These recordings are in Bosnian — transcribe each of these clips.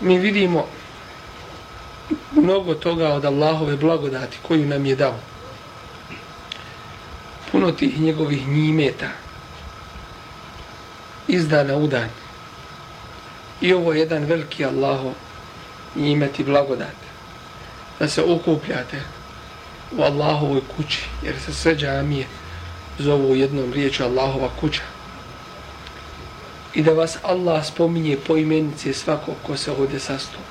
mi vidimo mnogo toga od Allahove blagodati koju nam je dao. Puno tih njegovih njimeta izdana u dan. I ovo je jedan veliki Allaho njimet i blagodat. Da se okupljate u Allahovoj kući, jer se sve džamije zovu u jednom riječu Allahova kuća. I da vas Allah spominje po imenici svakog ko se ovdje sastupa.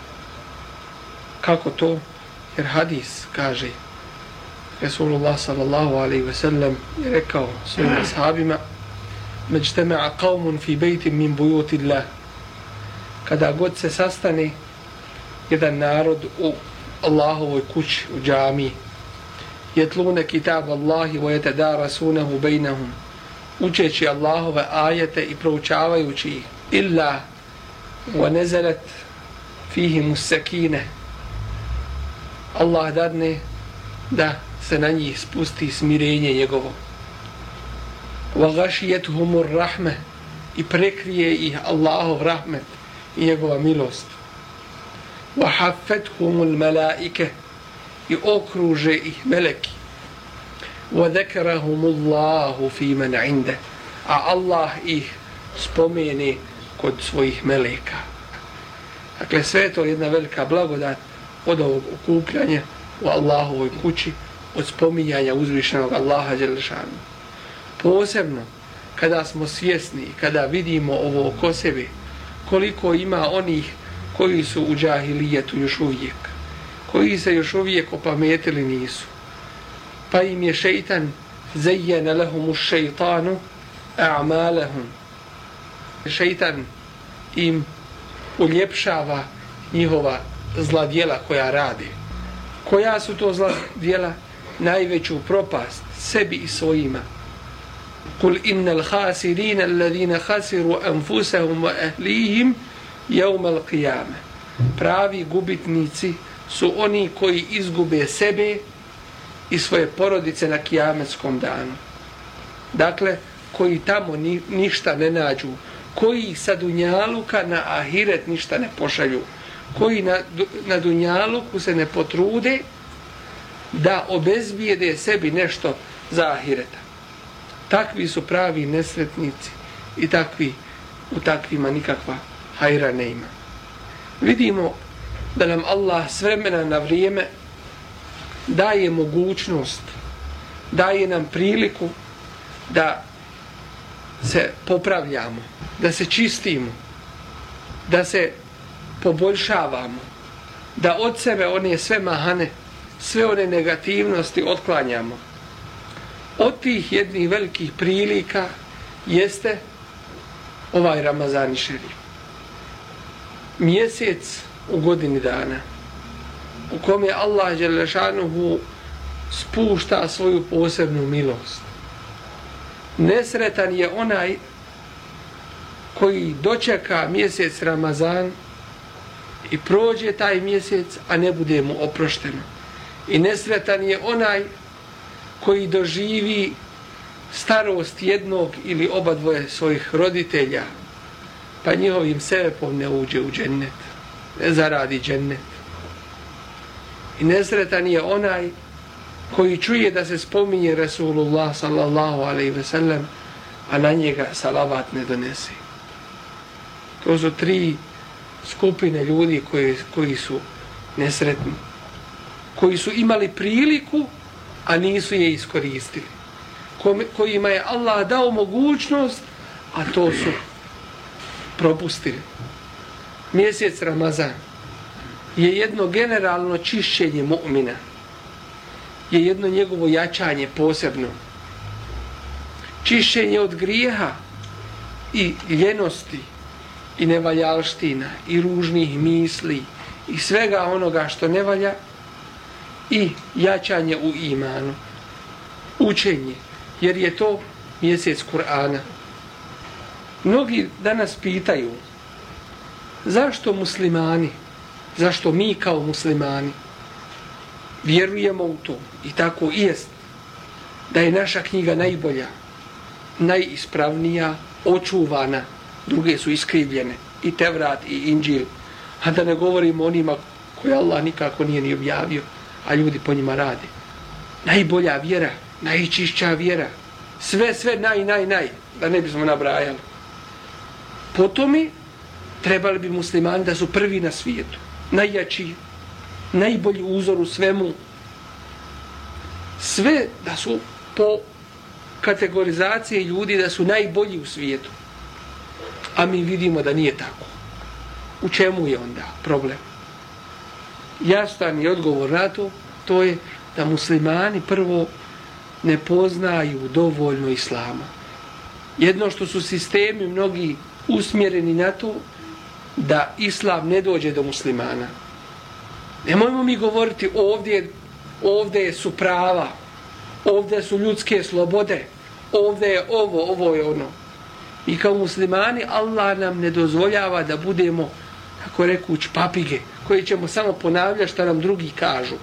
Kako to? Jer hadis kaže Resulullah sallallahu alaihi ve sellem je rekao svojim ashabima međtema'a qavmun fi bejtim min bujuti Allah kada god se sastane jedan narod u Allahovoj kući, u džami jetlune kitab Allahi wa yatadarasunahu bejnahum učeći Allahove ajete i proučavajući ih illa wa nazalat fihi musakine Allah dadne da se na njih spusti smirenje njegovo. Wa gashiyatuhumur rahme i prekrije ih Allahov rahmet i njegova milost. Wa haffatuhumul malaike i okruže ih meleki. وَذَكَرَهُمُ اللَّهُ فِي مَنْ عِنْدَ A Allah ih spomeni kod svojih meleka. Dakle, sve je to jedna velika blagodat od ovog okupljanja u Allahovoj kući, od spominjanja uzvišenog Allaha Đelešanu. Posebno, kada smo svjesni, kada vidimo ovo oko sebe, koliko ima onih koji su u džahilijetu još uvijek, koji se još uvijek opametili nisu. Pa im je šeitan zajjene lehumu šeitanu a'malahum. Šeitan im uljepšava njihova zla djela koja radi. Koja su to zla djela? Najveću propast sebi i svojima. Kul innal khasirin alladhina khasiru anfusahum wa ahlihim yawm al-qiyamah. Pravi gubitnici su oni koji izgube sebe i svoje porodice na kijametskom danu. Dakle, koji tamo ni, ništa ne nađu, koji sa dunjaluka na ahiret ništa ne pošalju koji na, na dunjaluku se ne potrude da obezbijede sebi nešto za ahireta. Takvi su pravi nesretnici i takvi u takvima nikakva hajra ne ima. Vidimo da nam Allah s vremena na vrijeme daje mogućnost, daje nam priliku da se popravljamo, da se čistimo, da se poboljšavamo, da od sebe one sve mahane, sve one negativnosti otklanjamo. Od tih jednih velikih prilika jeste ovaj Ramazani šerif. Mjesec u godini dana u kome Allah Đelešanuhu spušta svoju posebnu milost. Nesretan je onaj koji dočeka mjesec Ramazan i prođe taj mjesec, a ne bude mu oprošteno. I nesretan je onaj koji doživi starost jednog ili oba dvoje svojih roditelja, pa njihovim sebepom ne uđe u džennet, ne zaradi džennet. I nesretan je onaj koji čuje da se spominje Rasulullah sallallahu alaihi ve sellem, a na njega salavat ne donese. To su tri skupine ljudi koji, koji su nesretni, koji su imali priliku, a nisu je iskoristili, kojima je Allah dao mogućnost, a to su propustili. Mjesec Ramazan je jedno generalno čišćenje mu'mina, je jedno njegovo jačanje posebno. Čišćenje od grijeha i ljenosti, i nevaljalština i ružnih misli i svega onoga što ne valja i jačanje u imanu. Učenje jer je to mjesec Kur'ana. Mnogi danas pitaju zašto muslimani zašto mi kao muslimani vjerujemo u to? I tako i jest da je naša knjiga najbolja najispravnija očuvana. Druge su iskrivljene i Tevrat i Inđil A da ne govorimo onima koje Allah nikako nije ni objavio, a ljudi po njima rade. Najbolja vjera, najčišća vjera, sve, sve naj, naj, naj, da ne bismo nabrajali. Potom mi trebali bi muslimani da su prvi na svijetu, najjači, najbolji uzor u svemu, sve da su po kategorizacije ljudi da su najbolji u svijetu. A mi vidimo da nije tako. U čemu je onda problem? Jastan je odgovor na to, to je da muslimani prvo ne poznaju dovoljno islama. Jedno što su sistemi mnogi usmjereni na to da islam ne dođe do muslimana. Nemojmo mi govoriti ovdje, ovdje su prava, ovdje su ljudske slobode, ovdje je ovo, ovo je ono. I kao muslimani Allah nam ne dozvoljava da budemo, kako rekuć, papige, koji ćemo samo ponavljati što nam drugi kažu.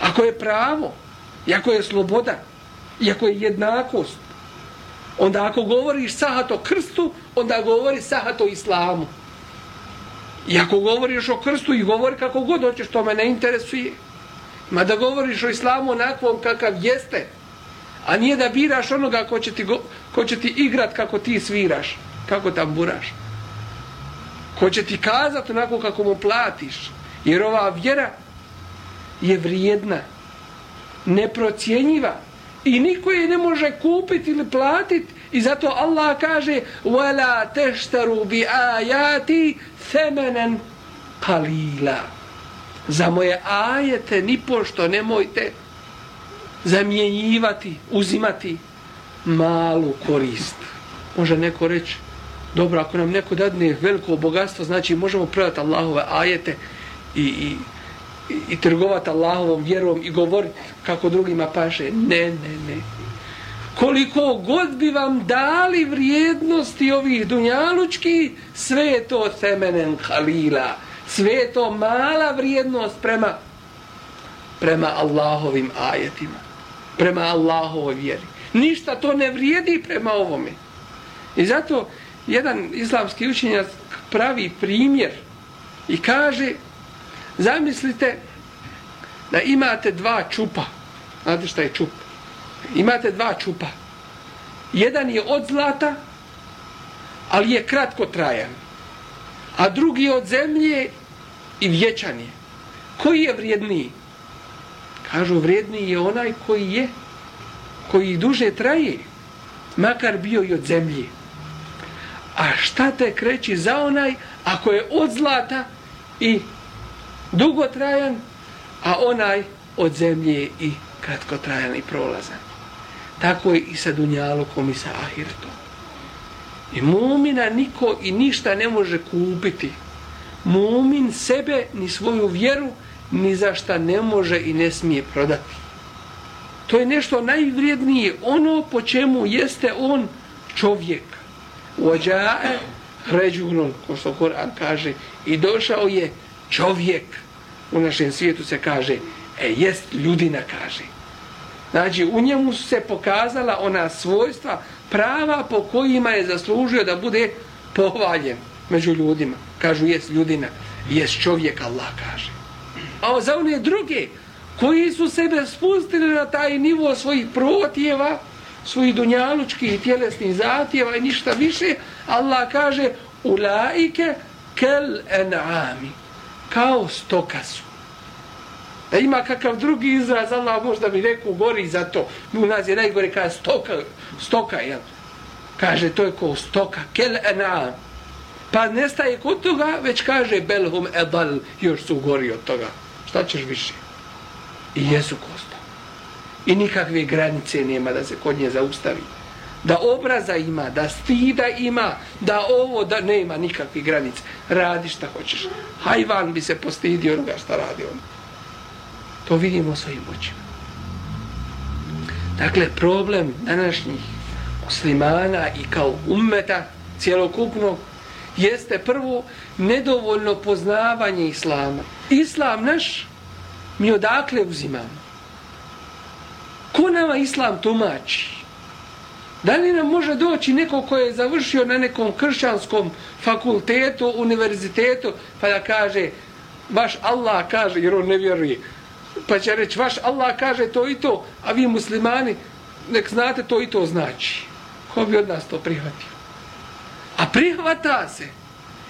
Ako je pravo, i ako je sloboda, i ako je jednakost, onda ako govoriš sahato krstu, onda govori sahato islamu. I ako govoriš o krstu i govori kako god hoćeš, to me ne interesuje. Ma da govoriš o islamu onakvom kakav jeste, a nije da biraš onoga ko će ti, go, ko će ti igrat kako ti sviraš, kako tamburaš. Ko će ti kazat onako kako mu platiš. Jer ova vjera je vrijedna, neprocijenjiva i niko je ne može kupiti ili platiti i zato Allah kaže وَلَا تَشْتَرُوا بِآيَاتِ ثَمَنًا قَلِيلًا za moje ajete ni pošto nemojte zamjenjivati, uzimati malu korist. Može neko reći, dobro, ako nam neko dadne veliko bogatstvo, znači možemo predati Allahove ajete i, i, i, i trgovati Allahovom vjerom i govoriti kako drugima paše. Ne, ne, ne. Koliko god bi vam dali vrijednosti ovih dunjalučki, sve je to temenen halila. Sve je to mala vrijednost prema prema Allahovim ajetima prema Allahovoj vjeri. Ništa to ne vrijedi prema ovome. I zato jedan islamski učenjac pravi primjer i kaže zamislite da imate dva čupa. Znate šta je čup? Imate dva čupa jedan je od zlata ali je kratko trajan a drugi je od zemlje i vječan je. Koji je vrijedniji? Kažu, vrijedniji je onaj koji je, koji duže traje, makar bio i od zemlje. A šta te kreći za onaj ako je od zlata i dugotrajan, a onaj od zemlje i kratkotrajan i prolazan. Tako je i sa Dunjalukom i sa Ahirtom. I mumina niko i ništa ne može kupiti mumin sebe ni svoju vjeru ni za šta ne može i ne smije prodati. To je nešto najvrijednije, ono po čemu jeste on čovjek. Uođae ređunom, ko što Koran kaže, i došao je čovjek. U našem svijetu se kaže, e, jest ljudina, kaže. Znači, u njemu su se pokazala ona svojstva prava po kojima je zaslužio da bude povaljen među ljudima. Kažu, jes ljudina, jes čovjek, Allah kaže. A za one druge, koji su sebe spustili na taj nivo svojih protjeva, svojih dunjalučkih i tjelesnih zatjeva i ništa više, Allah kaže, ulaike kel en'ami, kao stoka su. Da ima kakav drugi izraz, Allah možda bi neko gori za to. U nas je najgore kada stoka, stoka, jel? Kaže, to je ko stoka, kel enam. Pa nestaje kod toga, već kaže belhum edal, još su gori od toga. Šta ćeš više? I jesu kosta. I nikakve granice nema da se kod nje zaustavi. Da obraza ima, da stida ima, da ovo, da nema nikakvih granice. Radi šta hoćeš. Hajvan bi se postidio onoga šta radi ono. To vidimo svojim očima. Dakle, problem današnjih muslimana i kao ummeta cjelokupnog jeste prvo nedovoljno poznavanje islama. Islam naš mi odakle uzimamo? Ko nama islam tumači? Da li nam može doći neko ko je završio na nekom kršćanskom fakultetu, univerzitetu, pa da kaže, vaš Allah kaže, jer on ne vjeruje, pa će reći, vaš Allah kaže to i to, a vi muslimani, nek znate to i to znači. Ko bi od nas to prihvatio? A prihvata se.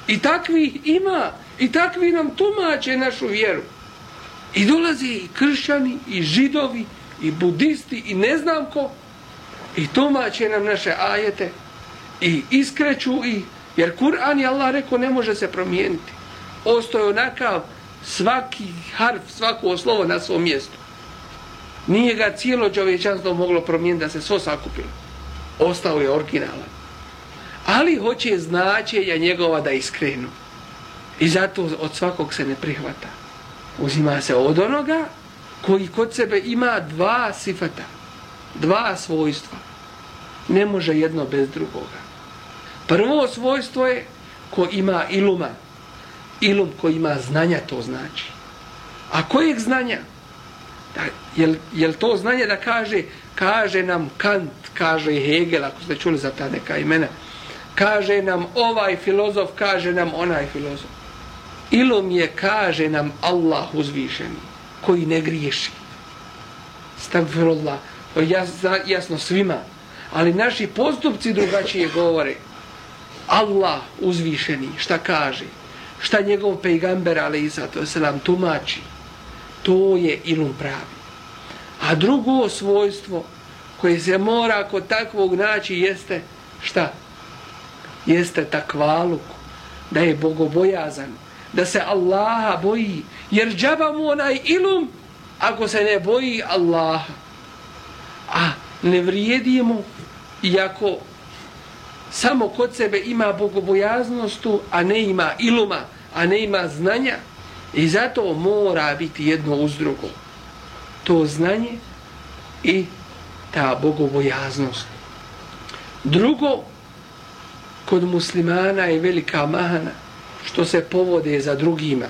I takvi ima. I takvi nam tumače našu vjeru. I dolaze i kršćani, i židovi, i budisti, i ne znam ko. I tumače nam naše ajete. I iskreću i... Jer Kur'an je Allah rekao ne može se promijeniti. Ostoje onakav svaki harf, svako slovo na svom mjestu. Nije ga cijelo čovječanstvo moglo promijeniti da se svo sakupilo. Ostao je originalan. Ali hoće značenja njegova da iskrenu. I zato od svakog se ne prihvata. Uzima se od onoga koji kod sebe ima dva sifata. Dva svojstva. Ne može jedno bez drugoga. Prvo svojstvo je ko ima iluma. Ilum koji ima znanja to znači. A kojeg znanja? Da, jel, jel to znanje da kaže kaže nam Kant, kaže Hegel, ako ste čuli za ta neka imena, kaže nam ovaj filozof, kaže nam onaj filozof. Ilom je, kaže nam Allah uzvišeni, koji ne griješi. Stavfirullah, to je jasno svima, ali naši postupci drugačije govore. Allah uzvišeni, šta kaže? Šta njegov pejgamber, ali i zato se nam tumači? To je ilum pravi. A drugo svojstvo koje se mora kod takvog naći jeste šta? Jeste takvaluk, da je bogobojazan, da se Allaha boji, jer džaba mu onaj ilum ako se ne boji Allaha. A ne vrijedimo, iako samo kod sebe ima bogobojaznostu, a ne ima iluma, a ne ima znanja, i zato mora biti jedno uz drugo. To znanje i ta bogobojaznost. Drugo, kod muslimana je velika mahana što se povode za drugima.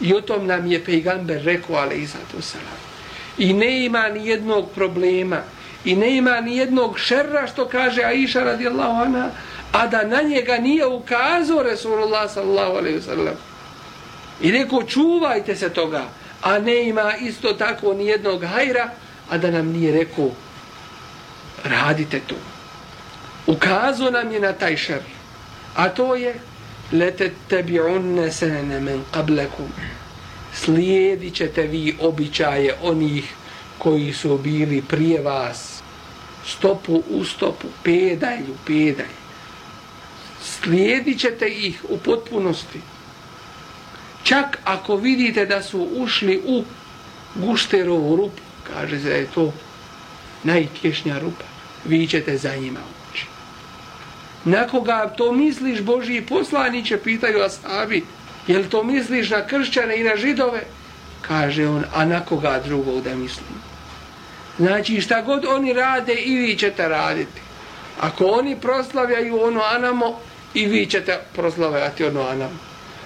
I o tom nam je pejgamber rekao, ali izadu salam. I ne ima ni jednog problema, i ne ima ni jednog šerra što kaže Aisha radijallahu anha, a da na njega nije ukazao Resulullah sallallahu alaihi sallam. I rekao, čuvajte se toga, a ne ima isto tako ni jednog hajra, a da nam nije rekao, radite to. Ukazao nam je na taj šer. A to je lete tebi unne senene men qablekum. Slijedit ćete vi običaje onih koji su bili prije vas. Stopu u stopu, pedalj u pedalj. Slijedit ćete ih u potpunosti. Čak ako vidite da su ušli u gušterovu rupu, kaže se da je to najtješnja rupa, vi ćete za njima ući. Na koga to misliš, Božji poslaniće, pitaju asabi, jel to misliš na kršćane i na židove? Kaže on, a na koga drugog da mislim? Znači šta god oni rade i vi ćete raditi. Ako oni proslavljaju ono anamo, i vi ćete proslavljati ono anamo.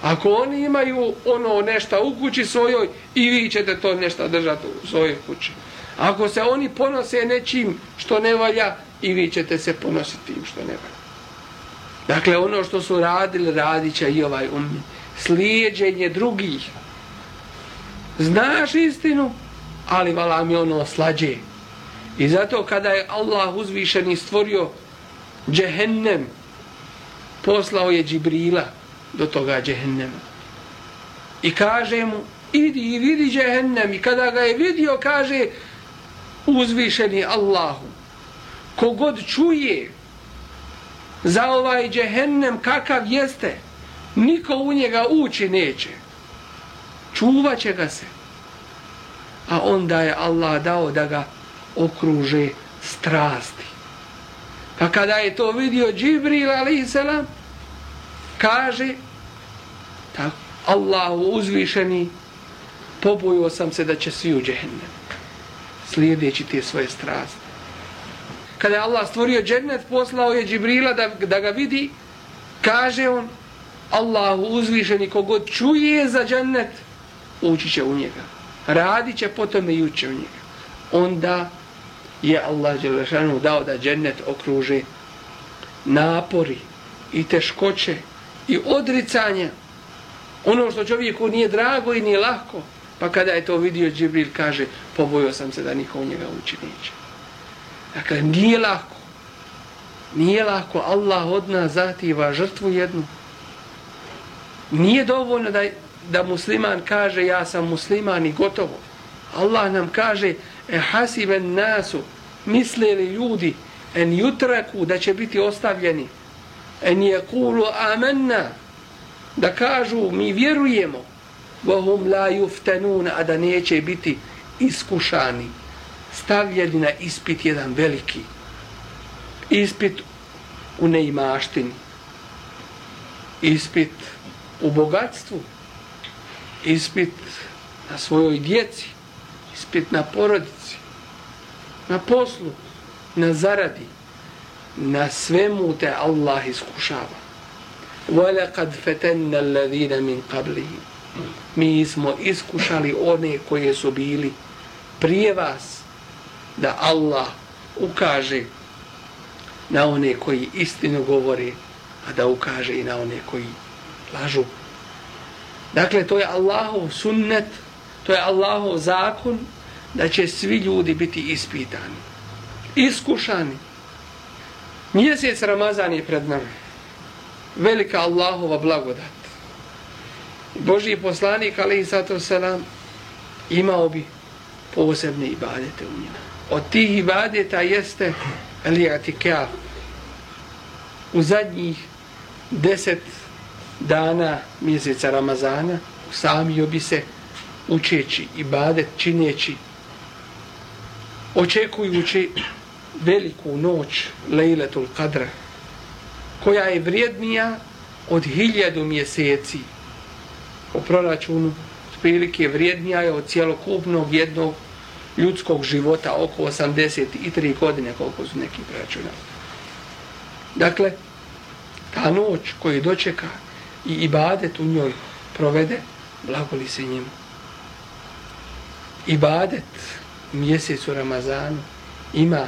Ako oni imaju ono nešto u kući svojoj, i vi ćete to nešto držati u svojoj kući. Ako se oni ponose nečim što ne valja, i vi ćete se ponositi tim što ne valja. Dakle, ono što su radili, radit će i ovaj um. Slijedženje drugih. Znaš istinu, ali vala mi ono slađe. I zato kada je Allah uzvišeni stvorio džehennem, poslao je Džibrila do toga džehennema. I kaže mu, idi i vidi džehennem. I kada ga je vidio, kaže, uzvišeni Allahu kogod čuje za ovaj džehennem kakav jeste niko u njega ući neće čuvaće ga se. A onda je Allah dao da ga okruže strasti. Pa kada je to vidio Džibril alaihissalam kaže tako Allahu uzvišeni pobojio sam se da će svi u džehennem. Slijedeći te svoje strasti. Kada je Allah stvorio džennet, poslao je Džibrila da, da ga vidi, kaže on, Allahu uzvišeni kogod čuje za džennet, ući će u njega. Radit će potom i ući u njega. Onda je Allah Đelešanu dao da džennet okruže napori i teškoće i odricanja ono što čovjeku nije drago i nije lahko pa kada je to vidio Džibril kaže pobojio sam se da niko u njega ući neće. Dakle nije lako nije lako Allah od nas zativa žrtvu jednu. Nije dovoljno da, da musliman kaže ja sam musliman i gotovo. Allah nam kaže e hasiben nasu mislili ljudi en jutraku da će biti ostavljeni? En je kulu amenna da kažu mi vjerujemo vohum la juftenun a da neće biti iskušani. Stavljeni na ispit jedan veliki. Ispit u neimaštini. Ispit u bogatstvu ispit na svojoj djeci ispit na porodici na poslu na zaradi na svemu te Allah iskušava وَلَقَدْ فَتَنَّ الَّذِينَ مِنْ قَبْلِهِ Mi smo iskušali one koje su bili prije vas da Allah ukaže na one koji istinu govore, a da ukaže i na one koji lažu. Dakle, to je Allahov sunnet, to je Allahov zakon, da će svi ljudi biti ispitani, iskušani. Mjesec Ramazan je pred nama. Velika Allahova blagodat. Božji poslanik, ali i sato selam, imao bi posebne ibadete u njima. Od tih ibadeta jeste Elijatikaf. U zadnjih deset dana mjeseca Ramazana samio bi se učeći ibadet, čineći, očekujući veliku noć Lejletul Kadra, koja je vrijednija od hiljadu mjeseci po proračunu, prilike vrijednija je od cjelokupnog jednog ljudskog života oko 83 godine koliko su neki preračunali. Dakle, ta noć koju dočeka i ibadet u njoj provede, blagoli se njemu. Ibadet mjesec u Ramazanu ima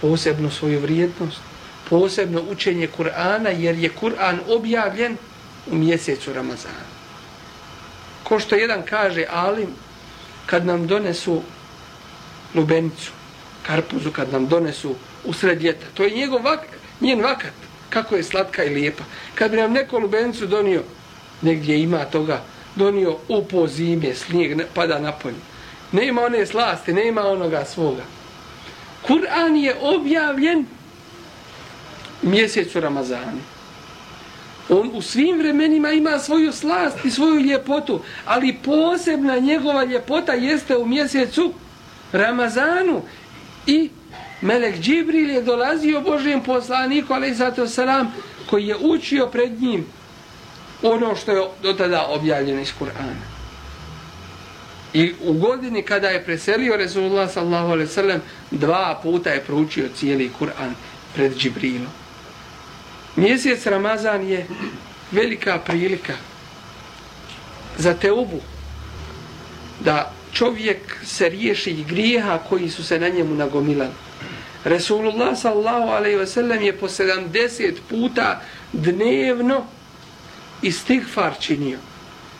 posebnu svoju vrijednost, posebno učenje Kur'ana, jer je Kur'an objavljen u mjesecu Ramazanu. Ko što jedan kaže, Alim, kad nam donesu lubenicu, karpuzu, kad nam donesu usred ljeta, to je njegov vak, njen vakat, kako je slatka i lijepa. Kad bi nam neko lubenicu donio, negdje ima toga, donio u zime, snijeg pada na polju. Ne ima one slasti, ne ima onoga svoga. Kur'an je objavljen mjesecu Ramazani. On u svim vremenima ima svoju slast i svoju ljepotu, ali posebna njegova ljepota jeste u mjesecu Ramazanu i Melek Džibril je dolazio Božijem poslaniku, ali zato salam, koji je učio pred njim ono što je do tada objavljeno iz Kur'ana. I u godini kada je preselio Resulullah sallallahu alaihi sallam, dva puta je proučio cijeli Kur'an pred Džibrilom. Mjesec Ramazan je velika prilika za teubu da čovjek se riješi grijeha koji su se na njemu nagomilali. Resulullah sallahu alaihi ve sellem je po 70 puta dnevno istighfar činio.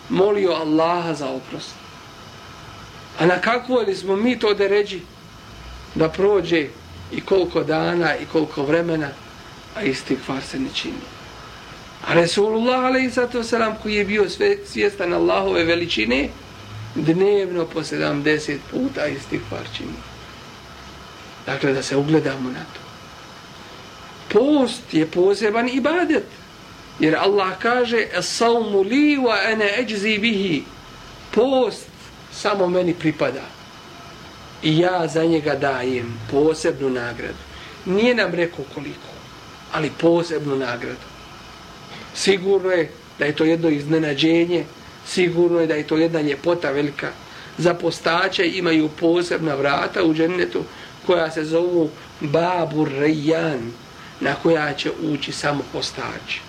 Molio Allaha za oprost. A na kakvo li smo mi to da ređi da prođe i koliko dana i koliko vremena a istighfar se ne čini. A Resulullah alaihi sallatu wasalam koji je bio svjestan Allahove veličine dnevno po 70 puta istighfar činio. Dakle, da se ugledamo na to. Post je poseban ibadet. Jer Allah kaže As-sawmu li wa ana ajzi bihi. Post samo meni pripada. I ja za njega dajem posebnu nagradu. Nije nam rekao koliko, ali posebnu nagradu. Sigurno je da je to jedno iznenađenje, sigurno je da je to jedna ljepota velika. Za postače imaju posebna vrata u džennetu koja se zovu Babu Rejan, na koja će ući samo postači.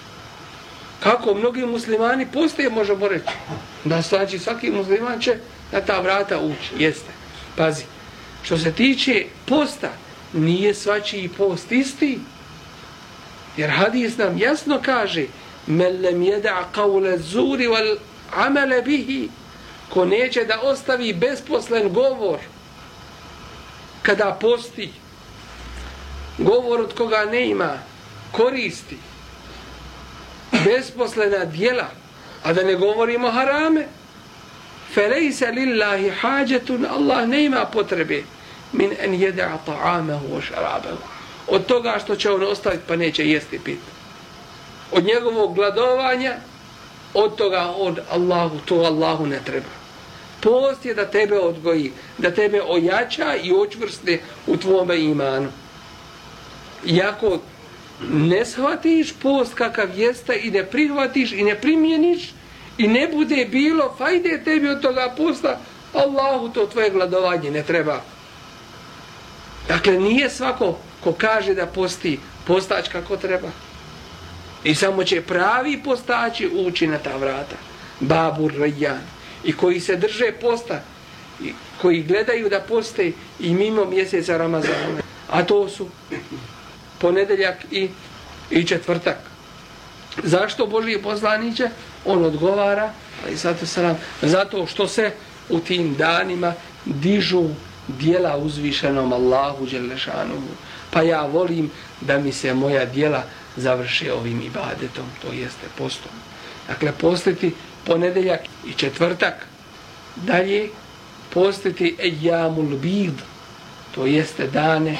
Kako mnogi muslimani postaje, možemo reći. Da znači svaki musliman će na ta vrata ući. Jeste. Pazi. Što se tiče posta, nije svačiji post isti. Jer hadis nam jasno kaže men lem jeda qawle zuri wal amele bihi ko neće da ostavi besposlen govor kada posti govor od koga ne ima koristi besposlena dijela a da ne govorimo harame felejse lillahi hađetun Allah ne ima potrebe min en jeda'a ta'amahu wa šarabehu od toga što će on ostaviti pa neće jesti pit od njegovog gladovanja od toga od Allahu to Allahu ne treba post je da tebe odgoji da tebe ojača i očvrste u tvome imanu. Iako ne shvatiš post kakav jeste i ne prihvatiš i ne primjeniš i ne bude bilo fajde tebi od toga posta Allahu to tvoje gladovanje ne treba. Dakle nije svako ko kaže da posti postać kako treba. I samo će pravi postači ući na ta vrata. Babur rajan i koji se drže posta i koji gledaju da poste i mimo mjeseca Ramazana. A to su ponedeljak i, i četvrtak. Zašto Božije poslaniće? On odgovara ali zato, salam, zato što se u tim danima dižu dijela uzvišenom Allahu Đelešanuhu. Pa ja volim da mi se moja dijela završe ovim ibadetom to jeste postom dakle postiti ponedeljak i četvrtak dalje postiti ejamul bid to jeste dane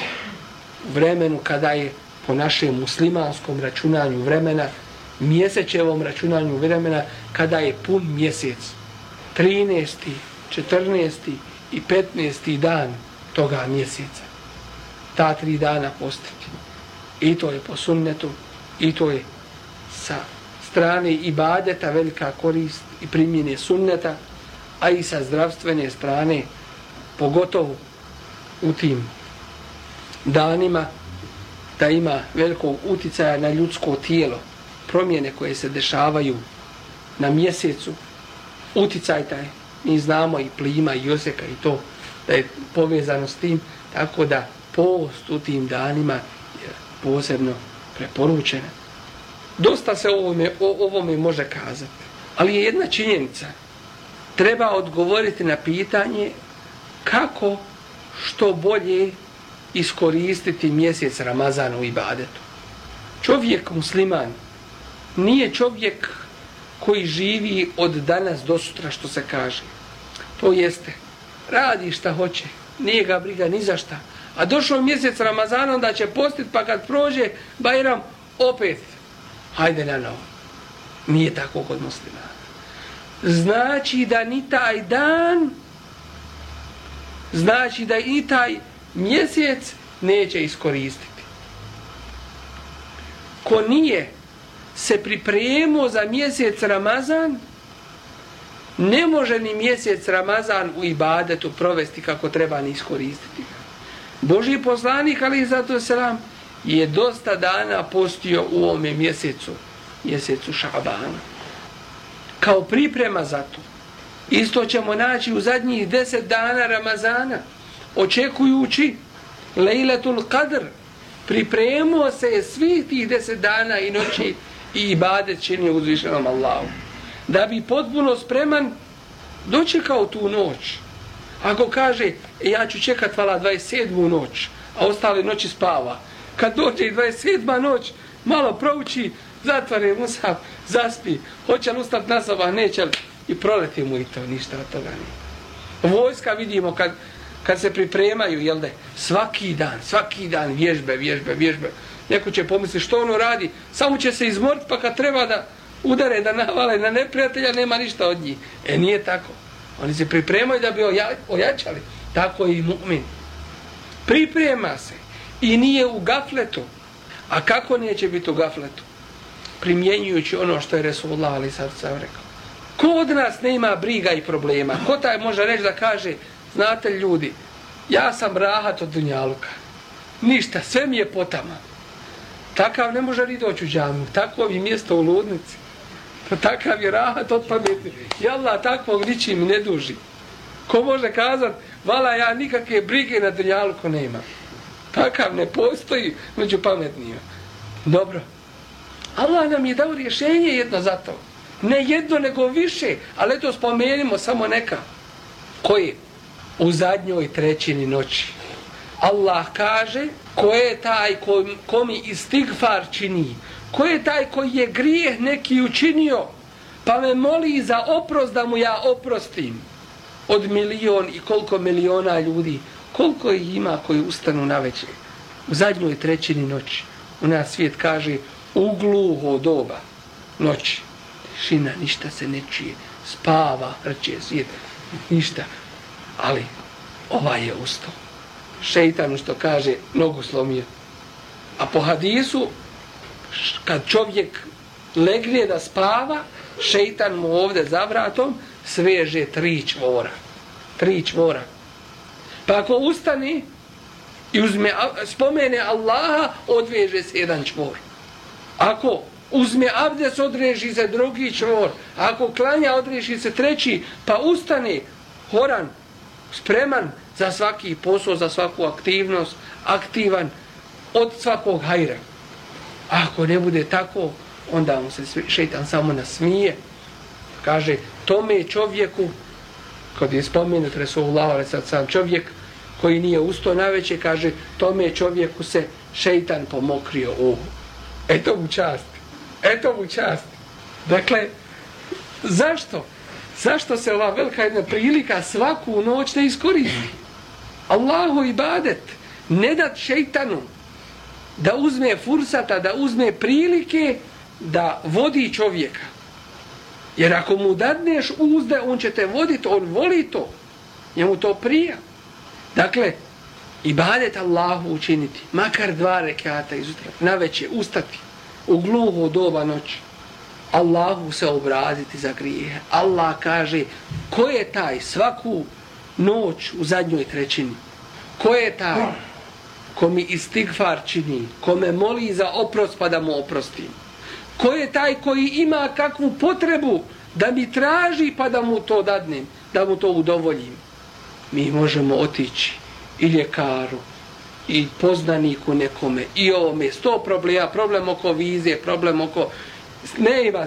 u vremenu kada je po našem muslimanskom računanju vremena mjesečevom računanju vremena kada je pun mjesec 13. 14. i 15. dan toga mjeseca ta tri dana postiti i to je po sunnetu i to je sa strane ibadeta velika korist i primjene sunneta a i sa zdravstvene strane pogotovo u tim danima da ima velikog uticaja na ljudsko tijelo. Promjene koje se dešavaju na mjesecu uticaj taj mi znamo i plima i joseka i to da je povezano s tim tako da post u tim danima je posebno preporučena dosta se ovome, o ovome može kazati ali je jedna činjenica treba odgovoriti na pitanje kako što bolje iskoristiti mjesec Ramazana u ibadetu. Čovjek musliman nije čovjek koji živi od danas do sutra što se kaže. To jeste, radi šta hoće, nije ga briga ni za šta. A došao mjesec Ramazana da će postit, pa kad prođe Bajram opet hajde na novo. Nije tako kod muslimana znači da ni taj dan znači da i taj mjesec neće iskoristiti. Ko nije se pripremio za mjesec Ramazan, ne može ni mjesec Ramazan u ibadetu provesti kako treba ni iskoristiti. Boži poslanik, ali zato selam, je dosta dana postio u ovome mjesecu, mjesecu Šabana kao priprema za to. Isto ćemo naći u zadnjih deset dana Ramazana, očekujući Lejletul Qadr, Pripremio se svih tih deset dana i noći i ibadet čini uzvišenom Allahu. Da bi potpuno spreman dočekao tu noć. Ako kaže, e, ja ću čekat vala 27. noć, a ostale noći spava. Kad dođe 27. noć, malo prouči, zatvore Musab, zaspi, hoće li ustati na sabah, neće li, i proleti mu i to, ništa od toga nije. Vojska vidimo kad, kad se pripremaju, jel da, svaki dan, svaki dan vježbe, vježbe, vježbe. Neko će pomisliti što ono radi, samo će se izmoriti, pa kad treba da udare, da navale na neprijatelja, nema ništa od njih. E, nije tako. Oni se pripremaju da bi ojačali. Tako i mu'min. Priprema se. I nije u gafletu. A kako neće biti u gafletu? primjenjujući ono što je Resulullah ali sad sam rekao. Ko od nas nema briga i problema? Ko taj može reći da kaže, znate ljudi, ja sam rahat od Dunjaluka. Ništa, sve mi je potama. Takav ne može ni doći u džamiju. Tako je mjesto u ludnici. Pa takav je rahat od pameti. Jalla, takvog ničim ne duži. Ko može kazat, vala ja nikakve brige na Dunjaluku nema. Takav ne postoji među pametnijima. Dobro. Allah nam je dao rješenje jedno za to. Ne jedno, nego više. Ali eto spomenimo samo neka. Koji? U zadnjoj trećini noći. Allah kaže ko je taj ko, ko mi istigfar čini. Ko je taj koji je grijeh neki učinio pa me moli za oprost da mu ja oprostim od milion i koliko miliona ljudi koliko ih ima koji ustanu na večer u zadnjoj trećini noći? U nas svijet kaže u gluho doba noći. Tišina, ništa se ne čije. Spava, rče svijet ništa, ali ovaj je ustao. Šeitan što kaže nogu slomio. A po hadisu kad čovjek legne da spava šeitan mu ovde za vratom sveže tri čvora. Tri čvora pa ako ustani i uzme, spomene Allaha odveže se jedan čvor ako uzme abdes odreži se drugi čvor ako klanja odreži se treći pa ustane horan spreman za svaki posao, za svaku aktivnost, aktivan od svakog hajra. Ako ne bude tako, onda mu se šeitan samo nasmije. Kaže, tome čovjeku, kad je spomenut Resulullah, ali sad sam čovjek koji nije usto naveće, kaže, tome čovjeku se šeitan pomokrio u. Eto mu čast. Eto mu čast. Dakle, zašto? Zašto se ova velika jedna prilika svaku noć ne iskoristi? Allahu ibadet, ne dat šeitanu da uzme fursata, da uzme prilike da vodi čovjeka. Jer ako mu dadneš uzde, on će te voditi, on voli to. Njemu to prija. Dakle, ibadet Allahu učiniti, makar dva rekata izutra, na veće, ustati u gluho doba noći. Allahu se obraziti za grijehe. Allah kaže, ko je taj svaku noć u zadnjoj trećini. Ko je taj ko mi istigfar čini, ko me moli za oprost pa da mu oprostim? Ko je taj koji ima kakvu potrebu da mi traži pa da mu to dadnem, da mu to udovoljim? Mi možemo otići i ljekaru, i poznaniku nekome, i ovome, sto problema, problem oko vize, problem oko... Ne ima,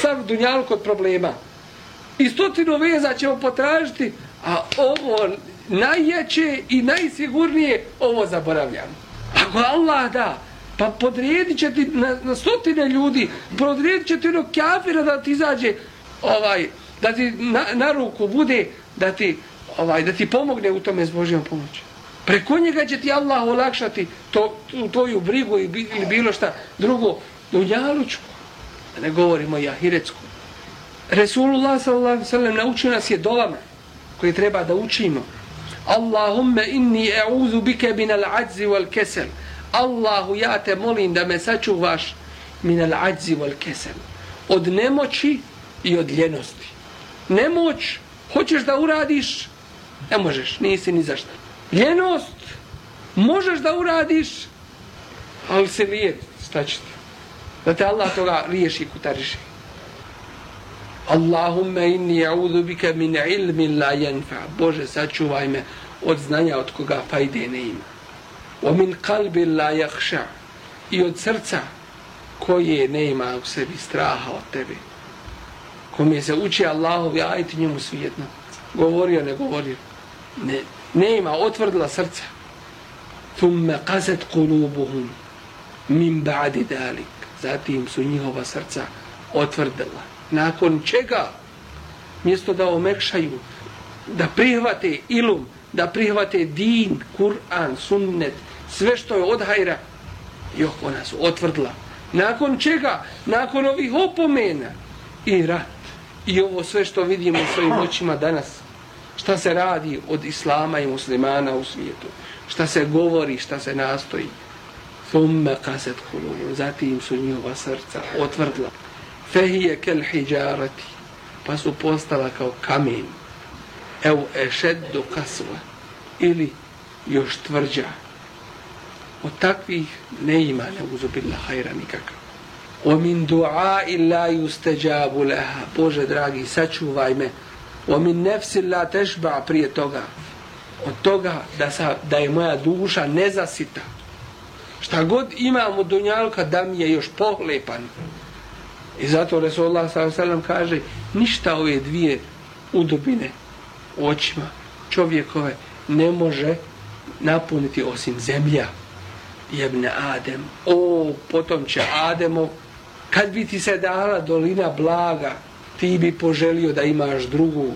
sam dunjal kod problema. I stotinu veza ćemo potražiti, a ovo najjače i najsigurnije ovo zaboravljam. Ako Allah da, pa podredit će ti na, na stotine ljudi, podredit će ti onog kafira da ti izađe, ovaj, da ti na, na ruku bude, da ti, ovaj, da ti pomogne u tome s Božijom pomoći. Preko njega će ti Allah olakšati to, tu, tvoju brigu ili bilo šta drugo, dunjalučku, da ne govorimo jahirecku. Resulullah sallam naučio nas je dolama koje treba da učimo. Allahumma inni e'udhu bike min al-ajzi wal kesel. Allahu, ja te molim da me sačuvaš min al-ajzi wal kesel. Od nemoći i od ljenosti. Nemoć, hoćeš da uradiš, ne možeš, nisi ni zašto. Ljenost, možeš da uradiš, ali se lijet, stačite. Da te Allah toga riješi kutariši. Allahumma inni a'udhu bika min ilmin la yanfa. Bože, sačuvaj me od znanja od koga fajde ne ima. ومن قلب لا يخشع. I od srca koje ne ima u sebi straha od tebe. Kome se uči Allahovi ajti njemu svijetno. Govorio, ne govorio. Ne, ne ima, otvrdila srca. Thumme qasat qulubuhum min ba'di dalik. Zatim su njihova srca otvrdila nakon čega mjesto da omekšaju da prihvate ilum da prihvate din, Kur'an, sunnet sve što je od hajra. Jo, ona su otvrdila nakon čega, nakon ovih opomena. I rat. I ovo sve što vidimo u svojim očima danas. Šta se radi od islama i muslimana u svijetu? Šta se govori, šta se nastoji? Thumme kaset hulu zatim su njihova srca otvrdila fehije kel hijarati. Pa su postala kao kamen ev ešeddu kasva ili još tvrđa od takvih ne ima neuzubila hajra nikakav o min dua illa yustajabu laha Bože dragi sačuvaj me o min nefsi la tešba prije toga od toga da, sa, da je moja duša nezasita. Šta god imam od dunjalka da mi je još pohlepan. I zato Resulullah s.a.v. kaže ništa ove dvije udobine u očima. Čovjekove ne može napuniti osim zemlja. Jebne Adem. O potomče Ademo kad bi ti se dala dolina blaga ti bi poželio da imaš drugu.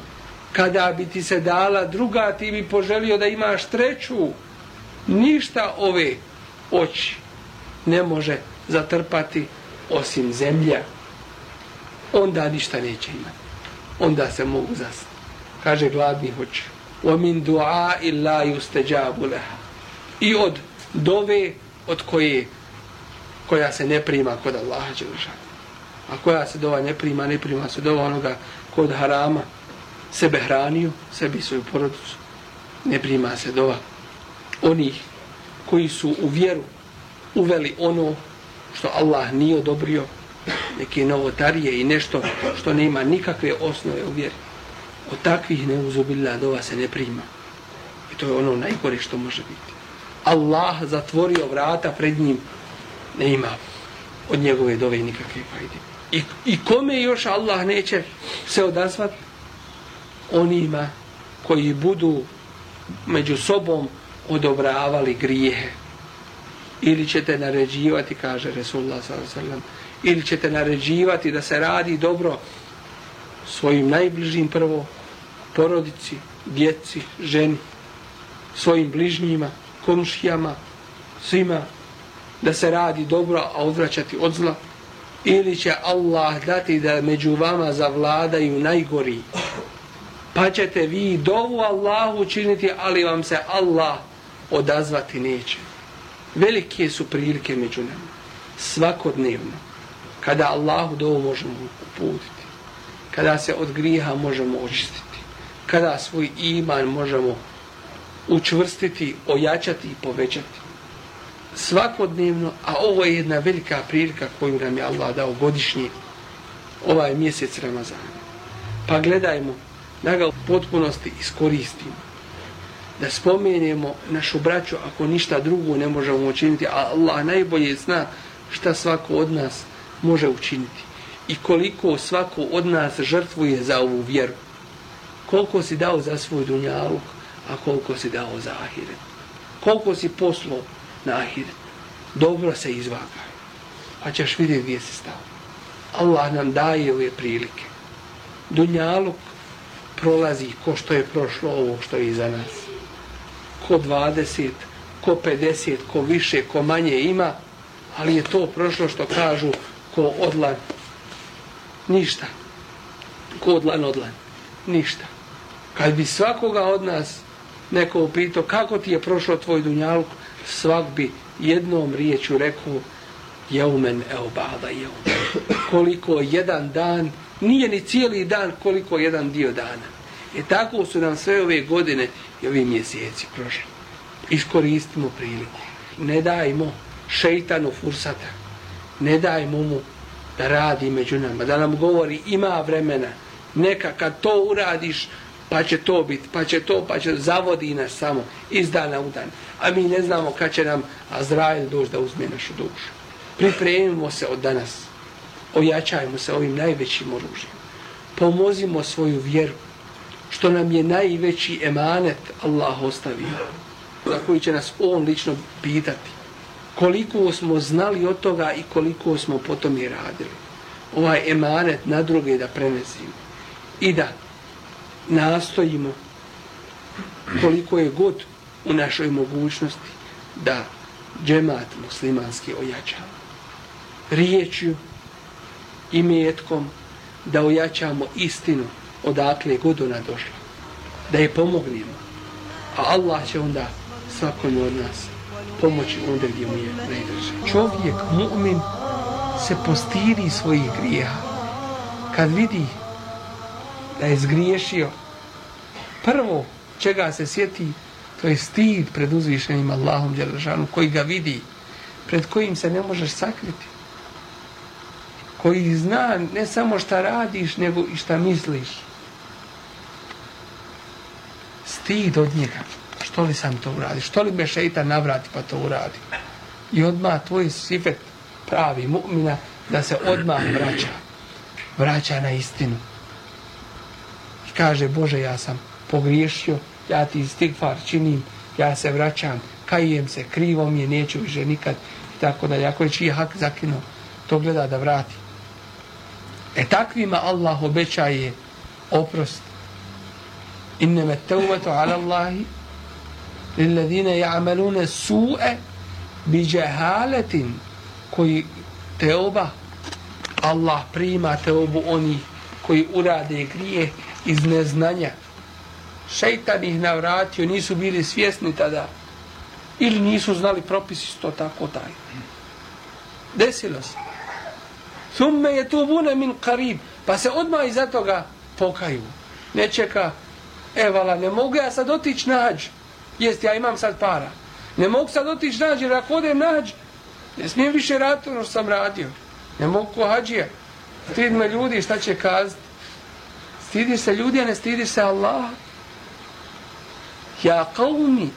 Kada bi ti se dala druga ti bi poželio da imaš treću. Ništa ove oči ne može zatrpati osim zemlja. Onda ništa neće imati. Onda se mogu zastati kaže gladni hoće وَمِنْ دُعَاءِ اللَّهِ يُسْتَجَابُ لَهَا I od dove od koje koja se ne prima kod Allaha Đelžan. A koja se dova ne prima, ne prima se dova onoga kod harama sebe hranio, sebi svoju porodicu. Ne prima se dova onih koji su u vjeru uveli ono što Allah nije odobrio, neke novotarije i nešto što nema nikakve osnove u vjeri od takvih neuzubila dova se ne prima. I to je ono najgore što može biti. Allah zatvorio vrata pred njim, ne ima od njegove dove nikakve fajde. I, I kome još Allah neće se odazvat? Onima koji budu među sobom odobravali grijehe. Ili ćete naređivati, kaže Resulullah s.a.v. Ili ćete naređivati da se radi dobro svojim najbližim prvo, porodici, djeci, ženi, svojim bližnjima, komšijama, svima, da se radi dobro, a odvraćati od zla, ili će Allah dati da među vama zavladaju najgori, pa ćete vi dovu Allahu učiniti, ali vam se Allah odazvati neće. Velike su prilike među nama, svakodnevno, kada Allahu dovu možemo uputiti, kada se od griha možemo očistiti kada svoj iman možemo učvrstiti, ojačati i povećati. Svakodnevno, a ovo je jedna velika prilika koju nam je Allah dao godišnji, ovaj mjesec Ramazana. Pa gledajmo da ga u potpunosti iskoristimo. Da spomenemo našu braću ako ništa drugo ne možemo učiniti, a Allah najbolje zna šta svako od nas može učiniti. I koliko svako od nas žrtvuje za ovu vjeru koliko si dao za svoj dunjaluk, a koliko si dao za ahiret. Koliko si poslo na ahiret. Dobro se izvagaj. Pa ćeš vidjeti gdje si stao. Allah nam daje ove prilike. Dunjaluk prolazi ko što je prošlo ovo što je iza nas. Ko 20, ko 50, ko više, ko manje ima, ali je to prošlo što kažu ko odlan. Ništa. Ko odlan, odlan. Ništa. Kad bi svakoga od nas neko upitao kako ti je prošlo tvoj dunjaluk, svak bi jednom riječu rekao jeumen eobada jeumen. Koliko jedan dan, nije ni cijeli dan, koliko jedan dio dana. E tako su nam sve ove godine i ovi mjeseci prošli. Iskoristimo priliku. Ne dajmo šeitanu fursata. Ne dajmo mu da radi među nama. Da nam govori ima vremena. Neka kad to uradiš, pa će to biti, pa će to, pa će zavodi nas samo iz dana u dan. A mi ne znamo kad će nam Azrael doći da uzme našu dušu. Pripremimo se od danas. Ojačajmo se ovim najvećim oružjem. Pomozimo svoju vjeru, što nam je najveći emanet Allah ostavio, za koji će nas on lično pitati. Koliko smo znali od toga i koliko smo potom i radili. Ovaj emanet na druge da prenesimo. I da nastojimo koliko je god u našoj mogućnosti da džemat muslimanski ojačamo. Riječju i metkom da ojačamo istinu odakle god ona došla. Da je pomognemo. A Allah će onda svakom od nas pomoći onda gdje mu je najdrže. Čovjek, mu'min, se postiri svojih grija. Kad vidi da je zgriješio, prvo čega se sjeti, to je stid pred uzvišenim Allahom Đelešanu, koji ga vidi, pred kojim se ne možeš sakriti. Koji zna ne samo šta radiš, nego i šta misliš. Stid od njega. što li sam to uradi? što li me šeitan navrati pa to uradi. I odmah tvoj sifet pravi mu'mina da se odmah vraća. Vraća na istinu. I kaže, Bože, ja sam pogriješio, ja ti stigfar činim, ja se vraćam, kajem se, krivo mi je, neću više nikad. I tako da, ako je čiji hak zakinuo, to gleda da vrati. E takvima Allah obećaje oprost. Inneme teuvetu ala Allahi lilladine ja'malune su'e bi džehaletin koji teoba Allah prima teobu oni koji urade grije iz neznanja. Šeitan ih navratio, nisu bili svjesni tada ili nisu znali propisi to tako taj. Desilo se. Thumme je tubune min karib. Pa se odmah iza toga pokaju. Ne čeka, evala, ne mogu ja sad otići na hađ. Jest, ja imam sad para. Ne mogu sad otići na hađ, jer ako odem na hađ, ne smijem više raditi ono što sam radio. Ne mogu ko hađija. Stid me ljudi, šta će kazati? Stidi se ljudi, a ne stidi se Allah. Ja qavmi,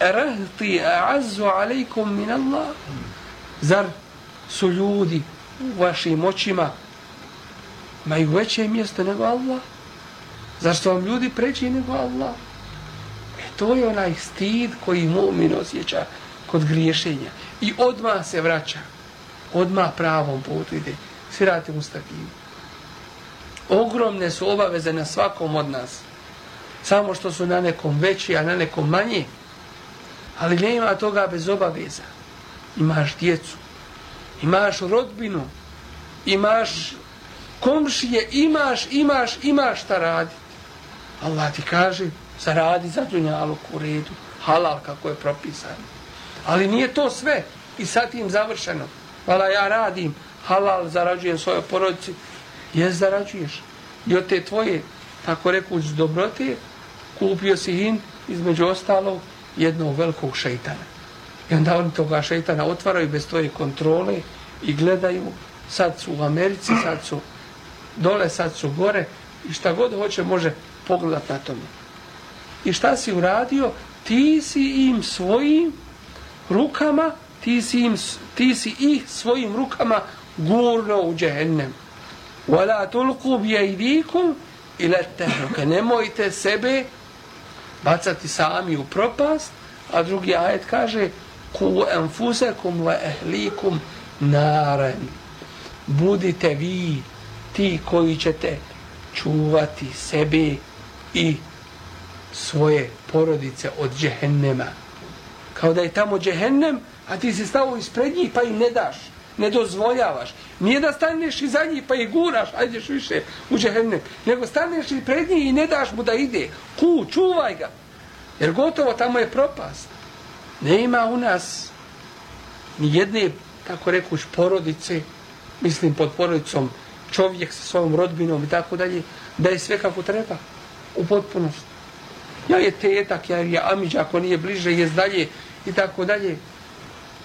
erahti a'azzu alaikum min Allah. Zar su ljudi u vašim očima imaju veće mjesto nego Allah? Zar su vam ljudi preći nego Allah? E to je onaj stid koji mu'min osjeća kod griješenja. I odma se vraća. Odma pravom putu ide. Svirati mu stakivu. Ogromne su obaveze na svakom od nas. Samo što su na nekom veći, a na nekom manji. Ali ne ima toga bez obaveza. Imaš djecu, imaš rodbinu, imaš komšije, imaš, imaš, imaš šta radi. Allah ti kaže, zaradi za dunjalog u redu, halal kako je propisano. Ali nije to sve i sad tim završeno. Vala ja radim, halal, zarađujem svoje porodici. Jes, zarađuješ. I od te tvoje, tako rekuć, dobrote, kupio si hin, između ostalog, jednog velikog šeitana. I onda oni toga šeitana otvaraju bez tvoje kontrole i gledaju, sad su u Americi, sad su dole, sad su gore i šta god hoće može pogledat na tome. I šta si uradio? Ti si im svojim rukama, ti si, im, ti si ih svojim rukama gurno u džehennem. Wala tulku bijedikum ila tehruke. Nemojte sebe bacati sami u propast, a drugi ajet kaže ku enfusekum wa ehlikum naren. Budite vi ti koji ćete čuvati sebe i svoje porodice od džehennema. Kao da je tamo džehennem, a ti si stavo ispred njih pa im ne daš, ne dozvoljavaš. Nije da staneš iza njih pa ih guraš, ajdeš više u džehennem, nego staneš i pred njih i ne daš mu da ide. Ku, čuvaj ga. Jer gotovo tamo je propast. Ne ima u nas ni jedne, tako rekuš, porodice, mislim pod porodicom čovjek sa svojom rodbinom i tako dalje, da je sve kako treba, u potpunosti. Ja je tetak, ja je amiđa, ako nije bliže, je dalje i tako dalje.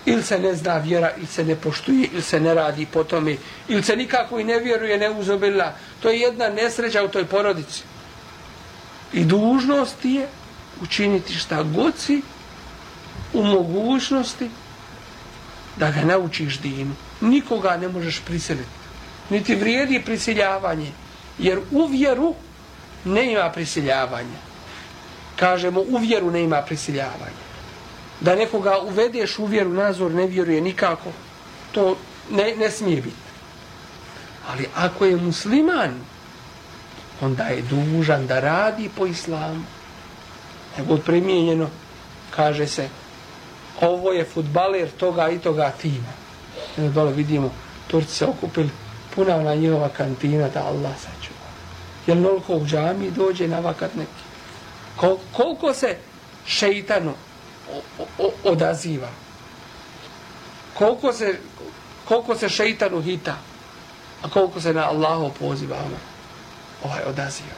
Ili se ne zna vjera, ili se ne poštuje, ili se ne radi po tome, ili se nikako i ne vjeruje, ne uzobila. To je jedna nesreća u toj porodici. I dužnost je učiniti šta god si u mogućnosti da ga naučiš dinu. Nikoga ne možeš prisiliti. Niti vrijedi prisiljavanje. Jer u vjeru ne ima prisiljavanja. Kažemo, u vjeru ne ima prisiljavanja. Da nekoga uvedeš u vjeru, nazor ne vjeruje nikako, to ne, ne smije biti. Ali ako je musliman, onda je dužan da radi po islamu nego primijenjeno, kaže se, ovo je futbaler toga i toga tima. I dole vidimo, Turci se okupili, puna ona njihova kantina da Allah sačuva. Jer noliko u džami dođe na vakat neki. Kol, koliko se šeitanu odaziva? Koliko se, koliko se šeitan hita? A koliko se na Allaho poziva ono, ovaj odaziva?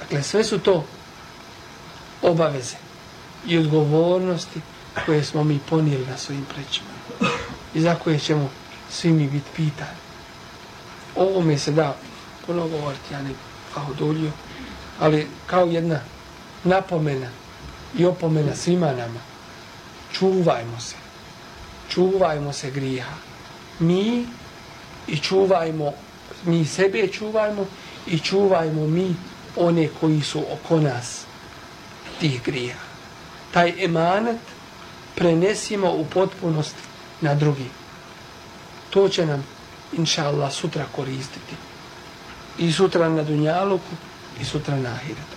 Dakle, sve su to obaveze i odgovornosti koje smo mi ponijeli na svojim prećima i za koje ćemo svi mi biti pitani. Ovo mi se da puno govoriti, ja ne kao dulju, ali kao jedna napomena i opomena svima nama. Čuvajmo se. Čuvajmo se griha. Mi i čuvajmo, mi sebe čuvajmo i čuvajmo mi one koji su oko nas tih grija. Taj emanet prenesimo u potpunost na drugi. To će nam, inša Allah, sutra koristiti. I sutra na Dunjaluku, i sutra na Ahiretu.